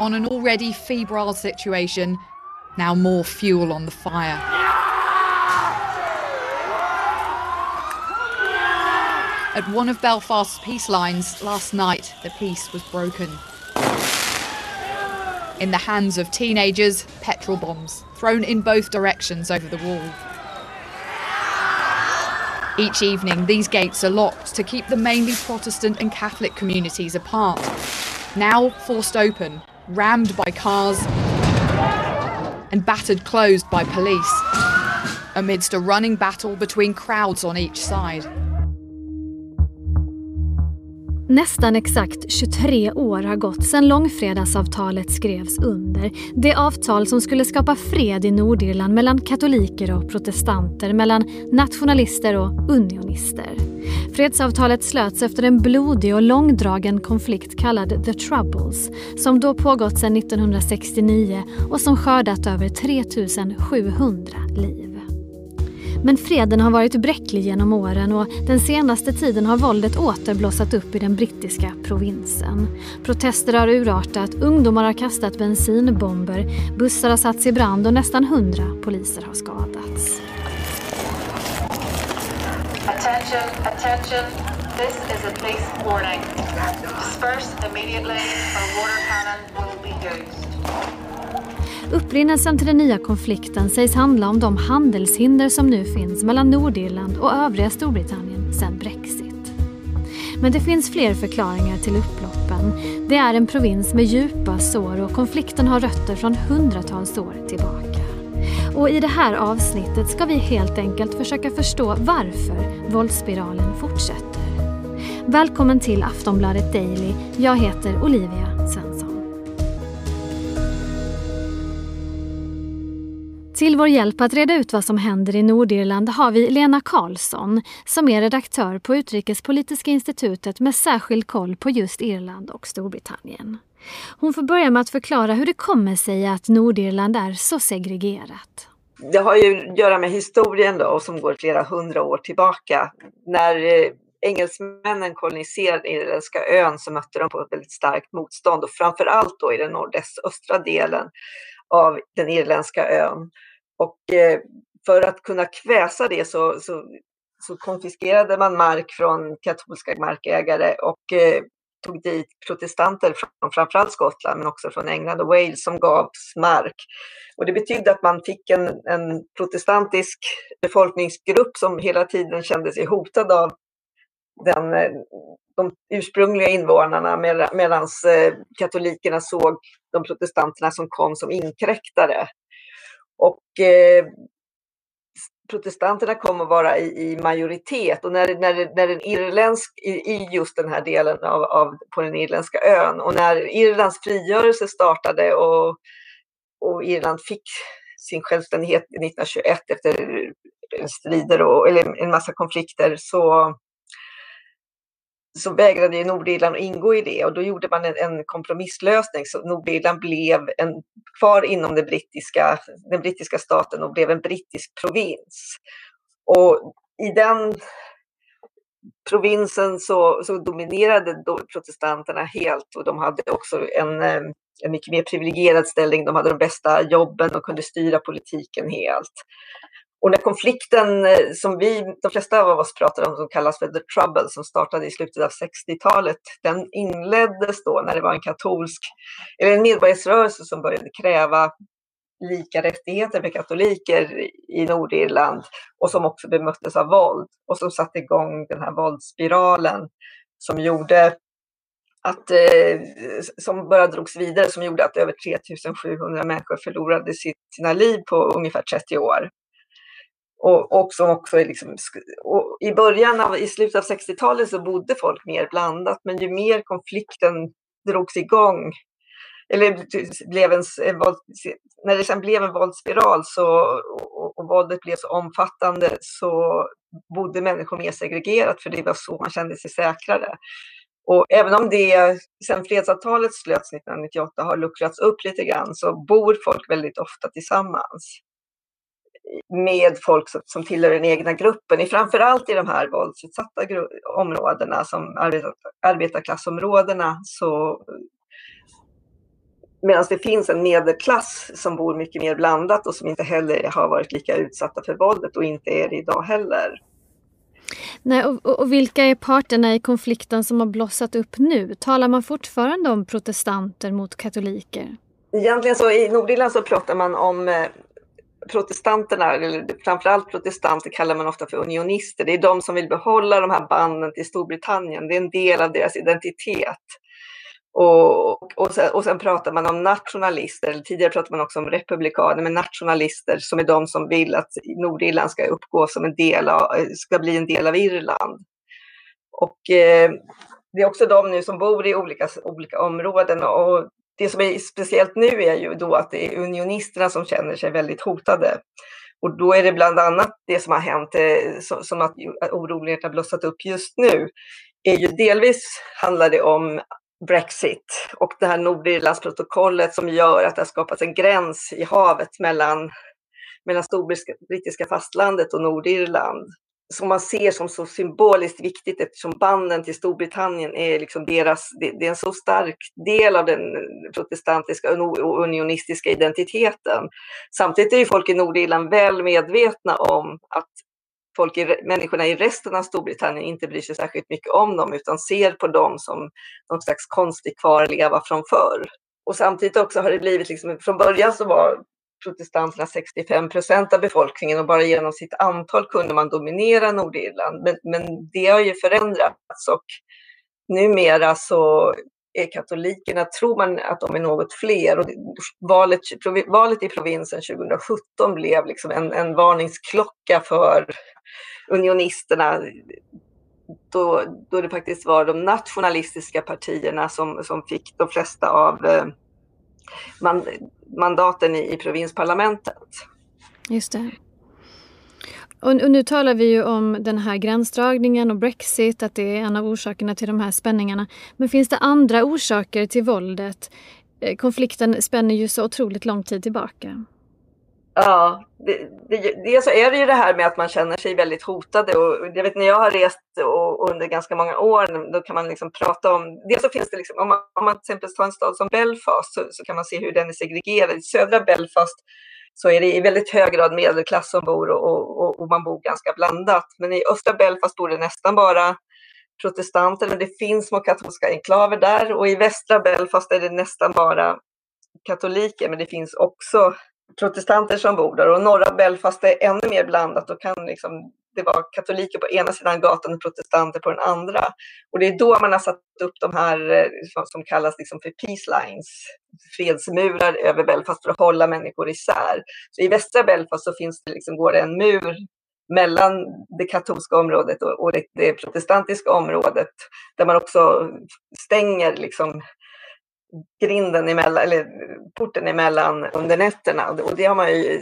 on an already febrile situation, now more fuel on the fire. At one of Belfast's peace lines last night, the peace was broken. In the hands of teenagers, petrol bombs thrown in both directions over the wall. Each evening, these gates are locked to keep the mainly Protestant and Catholic communities apart. Now forced open, rammed by cars, and battered closed by police, amidst a running battle between crowds on each side. Nästan exakt 23 år har gått sedan långfredagsavtalet skrevs under. Det avtal som skulle skapa fred i Nordirland mellan katoliker och protestanter, mellan nationalister och unionister. Fredsavtalet slöts efter en blodig och långdragen konflikt kallad The Troubles som då pågått sedan 1969 och som skördat över 3 700 liv. Men freden har varit bräcklig genom åren och den senaste tiden har våldet åter blossat upp i den brittiska provinsen. Protester har urartat, ungdomar har kastat bensinbomber, bussar har satts i brand och nästan hundra poliser har skadats. Attention, attention. This is a police warning. Disperse immediately or water cannon will be used. Upprinnelsen till den nya konflikten sägs handla om de handelshinder som nu finns mellan Nordirland och övriga Storbritannien sedan Brexit. Men det finns fler förklaringar till upploppen. Det är en provins med djupa sår och konflikten har rötter från hundratals år tillbaka. Och i det här avsnittet ska vi helt enkelt försöka förstå varför våldsspiralen fortsätter. Välkommen till Aftonbladet Daily. Jag heter Olivia Svensson. Till vår hjälp att reda ut vad som händer i Nordirland har vi Lena Karlsson som är redaktör på Utrikespolitiska institutet med särskild koll på just Irland och Storbritannien. Hon får börja med att förklara hur det kommer sig att Nordirland är så segregerat. Det har ju att göra med historien då, som går flera hundra år tillbaka. När eh, engelsmännen koloniserade Irländska ön så mötte de på ett väldigt starkt motstånd och framför allt då i den nordöstra delen av den irländska ön. Och eh, för att kunna kväsa det så, så, så konfiskerade man mark från katolska markägare och eh, tog dit protestanter från framförallt Skottland men också från England och Wales som gavs mark. Och det betydde att man fick en, en protestantisk befolkningsgrupp som hela tiden kände sig hotad av den, eh, de ursprungliga invånarna medan eh, katolikerna såg de protestanterna som kom som inkräktare. Och eh, protestanterna kom att vara i, i, majoritet. Och när, när, när en irländsk, i, i just den här delen av, av, på den irländska ön och när Irlands frigörelse startade och, och Irland fick sin självständighet 1921 efter strider och eller en massa konflikter så så vägrade ju Nordirland att ingå i det och då gjorde man en, en kompromisslösning så Nordirland blev en, kvar inom den brittiska, den brittiska staten och blev en brittisk provins. Och i den provinsen så, så dominerade då protestanterna helt och de hade också en, en mycket mer privilegierad ställning. De hade de bästa jobben och kunde styra politiken helt. Och när konflikten eh, som vi, de flesta av oss pratar om, som kallas för the trouble, som startade i slutet av 60-talet, den inleddes då när det var en katolsk, eller en medborgarrörelse som började kräva lika rättigheter för katoliker i Nordirland och som också bemöttes av våld och som satte igång den här våldsspiralen som gjorde att, eh, som bara drogs vidare, som gjorde att över 3700 människor förlorade sitt, sina liv på ungefär 30 år. Och, och som också är liksom, och I början av, i slutet av 60-talet så bodde folk mer blandat, men ju mer konflikten drogs igång, eller blev en, en våld, när det sen blev en våldsspiral så, och, och våldet blev så omfattande så bodde människor mer segregerat, för det var så man kände sig säkrare. Och även om det sen fredsavtalet slöts 1998 har luckrats upp lite grann så bor folk väldigt ofta tillsammans med folk som, som tillhör den egna gruppen, framförallt i de här våldsutsatta områdena som arbetar, arbetarklassområdena så Medan det finns en medelklass som bor mycket mer blandat och som inte heller har varit lika utsatta för våldet och inte är det idag heller. Nej, och, och, vilka är parterna i konflikten som har blossat upp nu? Talar man fortfarande om protestanter mot katoliker? Egentligen så i Nordirland så pratar man om eh, protestanterna, eller framförallt protestanter kallar man ofta för unionister. Det är de som vill behålla de här banden till Storbritannien. Det är en del av deras identitet. Och, och, sen, och sen pratar man om nationalister, eller tidigare pratade man också om republikaner, men nationalister som är de som vill att Nordirland ska uppgå som en del av, ska bli en del av Irland. Och eh, det är också de nu som bor i olika, olika områden och det som är speciellt nu är ju då att det är unionisterna som känner sig väldigt hotade. Och då är det bland annat det som har hänt, eh, som att oroligheterna blossat upp just nu, är ju delvis handlar det om Brexit och det här Nordirlandsprotokollet som gör att det har skapats en gräns i havet mellan, mellan storbrittiska fastlandet och Nordirland som man ser som så symboliskt viktigt eftersom banden till Storbritannien är liksom deras, det, är en så stark del av den protestantiska och unionistiska identiteten. Samtidigt är ju folk i Nordirland väl medvetna om att folk i, människorna i resten av Storbritannien inte bryr sig särskilt mycket om dem utan ser på dem som någon slags konstig kvarleva från förr. Och samtidigt också har det blivit, liksom, från början så var protestanterna 65 procent av befolkningen och bara genom sitt antal kunde man dominera Nordirland. Men, men det har ju förändrats och numera så är katolikerna, tror man att de är något fler. Och valet, valet i provinsen 2017 blev liksom en, en varningsklocka för unionisterna. Då, då det faktiskt var de nationalistiska partierna som, som fick de flesta av eh, man, mandaten i, i provinsparlamentet. Just det. Och, och, nu talar vi ju om den här gränsdragningen och Brexit, att det är en av orsakerna till de här spänningarna. Men finns det andra orsaker till våldet? Eh, konflikten spänner ju så otroligt lång tid tillbaka. Ja, det, det, dels så är det ju det här med att man känner sig väldigt hotade och jag vet när jag har rest och, under ganska många år, då kan man liksom prata om, dels så finns det liksom, om man, om man till exempel tar en stad som Belfast så, så kan man se hur den är segregerad. I södra Belfast så är det i väldigt hög grad medelklass som bor och, och, och, man bor ganska blandat. Men i östra Belfast bor det nästan bara protestanter, men det finns små katolska enklaver där och i västra Belfast är det nästan bara katoliker, men det finns också protestanter som bor där och norra Belfast är ännu mer blandat. och kan liksom, det vara katoliker på ena sidan gatan och protestanter på den andra. Och det är då man har satt upp de här eh, som kallas liksom för peace lines, fredsmurar över Belfast för att hålla människor isär. Så I västra Belfast så finns det liksom, går det en mur mellan det katolska området och, det, det protestantiska området där man också stänger liksom grinden emellan, eller porten emellan under nätterna. Och det har man ju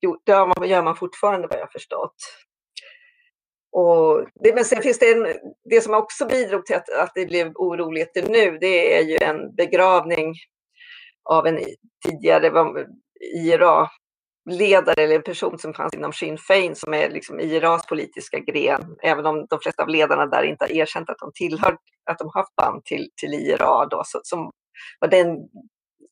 gjort, det man, gör man fortfarande vad jag förstått. Och det, men sen finns det en, det som också bidrog till att, att det blev oroligheter nu, det är ju en begravning av en tidigare IRA-ledare eller en person som fanns inom Sinn Fein som är liksom IRAs politiska gren, även om de flesta av ledarna där inte har erkänt att de tillhör, att de haft band till, till IRA då, så, som var den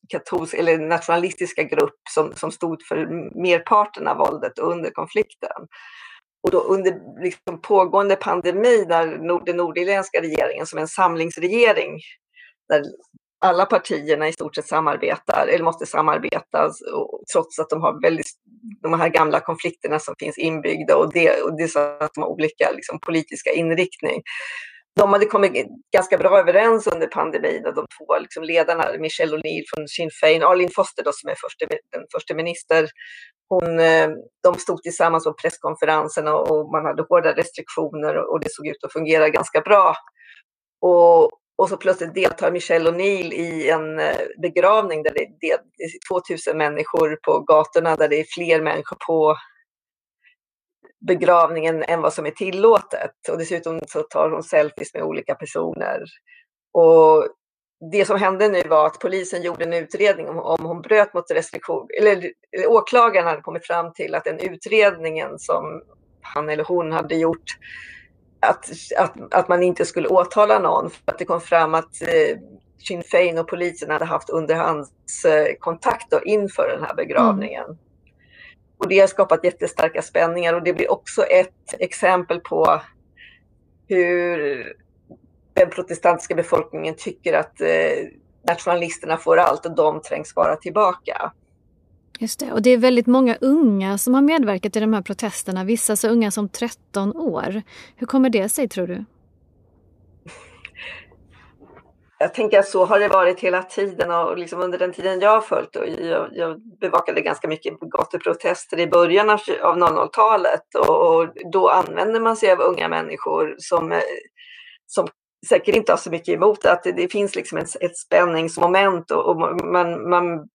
katolsk, eller nationalistiska grupp som, som stod för merparten av våldet under konflikten. Och då under liksom pågående pandemi där nord, den nordirländska regeringen som en samlingsregering där alla partierna i stort sett samarbetar eller måste samarbeta trots att de har väldigt, de här gamla konflikterna som finns inbyggda och det, och det är så att de har olika liksom, politiska inriktning de hade kommit ganska bra överens under pandemin, de två liksom ledarna, Michelle O'Neill från Sinn Féin, Arlene Foster då, som är förste, den första minister, hon, eh, de stod tillsammans på presskonferensen och, man hade hårda restriktioner och det såg ut att fungera ganska bra. Och, och så plötsligt deltar Michelle O'Neill i en eh, begravning där det är 2000 människor på gatorna, där det är fler människor på begravningen än vad som är tillåtet. Och dessutom så tar hon selfies med olika personer. Och det som hände nu var att polisen gjorde en utredning om, om hon bröt mot restriktion, eller, eller åklagaren hade kommit fram till att den utredningen som han eller hon hade gjort att, att, att man inte skulle åtala någon för att det kom fram att eh, Sinn Fein och polisen hade haft underhandskontakt eh, inför den här begravningen. Mm. Och det har skapat jättestarka spänningar och det blir också ett exempel på hur den protestantiska befolkningen tycker att eh, nationalisterna får allt och de trängs bara tillbaka. Just det, och det är väldigt många unga som har medverkat i de här protesterna, vissa så unga som 13 år. Hur kommer det sig tror du? Jag tänker att så har det varit hela tiden och liksom under den tiden jag har följt och jag, jag bevakade ganska mycket gatuprotester i början av 00-talet och, och, då använder man sig av unga människor som, eh, som säkert inte har så mycket emot att det, det finns liksom ett, ett spänningsmoment och, och man, man,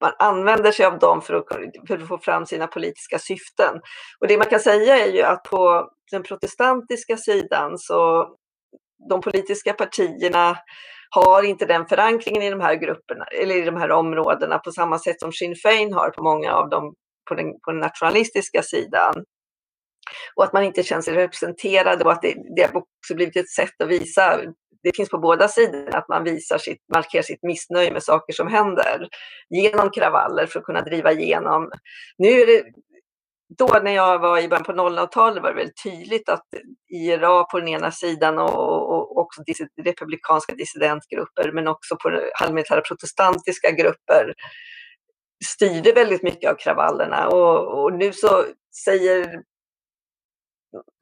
man använder sig av dem för att, för att få fram sina politiska syften. Och det man kan säga är ju att på den protestantiska sidan så de politiska partierna har inte den förankringen i de här grupperna eller i de här områdena på samma sätt som Sinn Fein har på många av dem på den, på den nationalistiska sidan. Och att man inte känner sig representerad och att det, det har också blivit ett sätt att visa, det finns på båda sidor, att man visar sitt, markerar sitt missnöje med saker som händer genom kravaller för att kunna driva igenom. Nu är det då när jag var i början på 00-talet var det väldigt tydligt att IRA på den ena sidan och, och också republikanska dissidentgrupper men också på halvmilitära protestantiska grupper styrde väldigt mycket av kravallerna och, och, nu så säger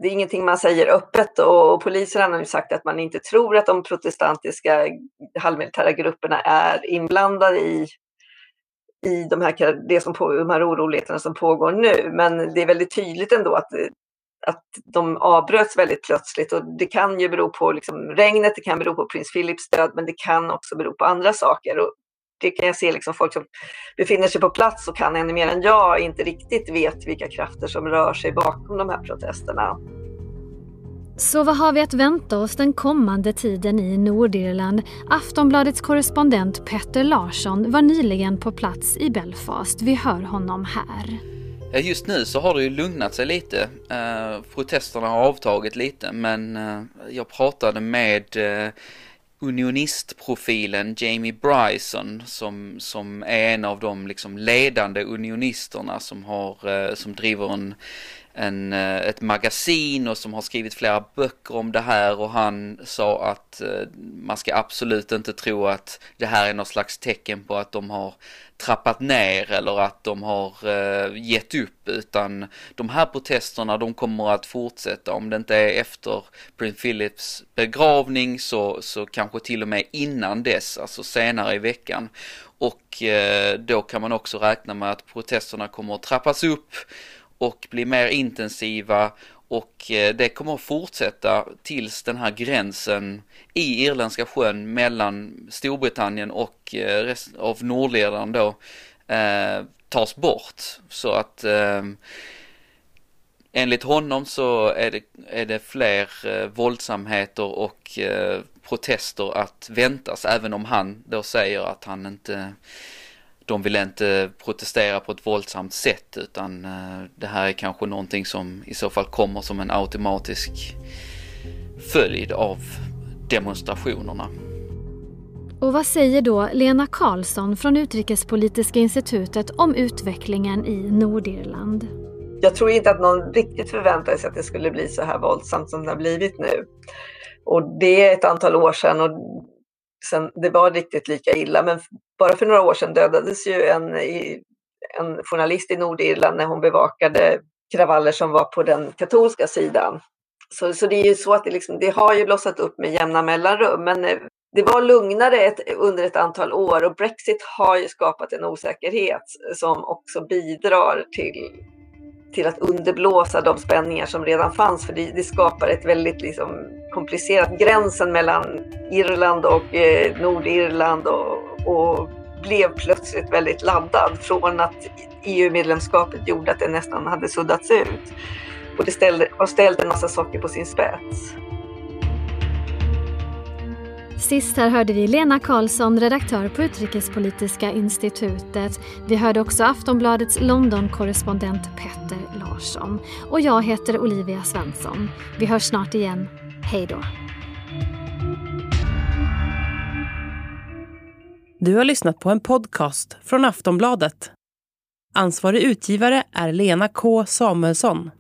det är ingenting man säger öppet och polisen har nu sagt att man inte tror att de protestantiska halvmilitära grupperna är inblandade i i de här, det som på, de här oroligheterna som pågår nu. Men det är väldigt tydligt ändå att, att de avbröts väldigt plötsligt och det kan ju bero på liksom regnet, det kan bero på prins Philips död, men det kan också bero på andra saker. Och det kan jag se liksom folk som befinner sig på plats och kan ännu mer än jag inte riktigt vet vilka krafter som rör sig bakom de här protesterna. Så vad har vi att vänta oss den kommande tiden i Nordirland? Aftonbladets korrespondent Petter Larsson var nyligen på plats i Belfast. Vi hör honom här. Just nu så har det ju lugnat sig lite. Eh, protesterna har avtagit lite men eh, jag pratade med eh, unionistprofilen Jamie Bryson som, som är en av de liksom ledande unionisterna som, har, som driver en en, eh, ett magasin och som har skrivit flera böcker om det här och han sa att eh, man ska absolut inte tro att det här är något slags tecken på att de har trappat ner eller att de har eh, gett upp utan de här protesterna de kommer att fortsätta om det inte är efter Prince Philips begravning så, så kanske till och med innan dess, alltså senare i veckan. Och då kan man också räkna med att protesterna kommer att trappas upp och bli mer intensiva och eh, det kommer att fortsätta tills den här gränsen i Irländska sjön mellan Storbritannien och eh, resten av Nordirland då eh, tas bort. Så att eh, enligt honom så är det, är det fler eh, våldsamheter och eh, protester att väntas även om han då säger att han inte de vill inte protestera på ett våldsamt sätt utan eh, det här är kanske någonting som i så fall kommer som en automatisk följd av demonstrationerna. Och vad säger då Lena Karlsson från Utrikespolitiska institutet om utvecklingen i Nordirland? Jag tror inte att någon riktigt förväntade sig att det skulle bli så här våldsamt som det har blivit nu. Och det är ett antal år sedan och sen det var riktigt lika illa. Men bara för några år sedan dödades ju en, en journalist i Nordirland när hon bevakade kravaller som var på den katolska sidan. Så, så det är ju så att det, liksom, det har ju blossat upp med jämna mellanrum. Men eh, det var lugnare ett, under ett antal år och Brexit har ju skapat en osäkerhet som också bidrar till till att underblåsa de spänningar som redan fanns. För det, det skapar ett väldigt liksom, komplicerat, gränsen mellan Irland och eh, Nordirland och, och, blev plötsligt väldigt laddad från att EU-medlemskapet gjorde att det nästan hade suddats ut. Och det ställde, och ställde en massa saker på sin spets. Sist här hörde vi Lena Karlsson, redaktör på Utrikespolitiska institutet. Vi hörde också Aftonbladets London-korrespondent Petter Larsson. Och jag heter Olivia Svensson. Vi hörs snart igen. Hej då! Du har lyssnat på en podcast från Aftonbladet. Ansvarig utgivare är Lena K Samuelsson.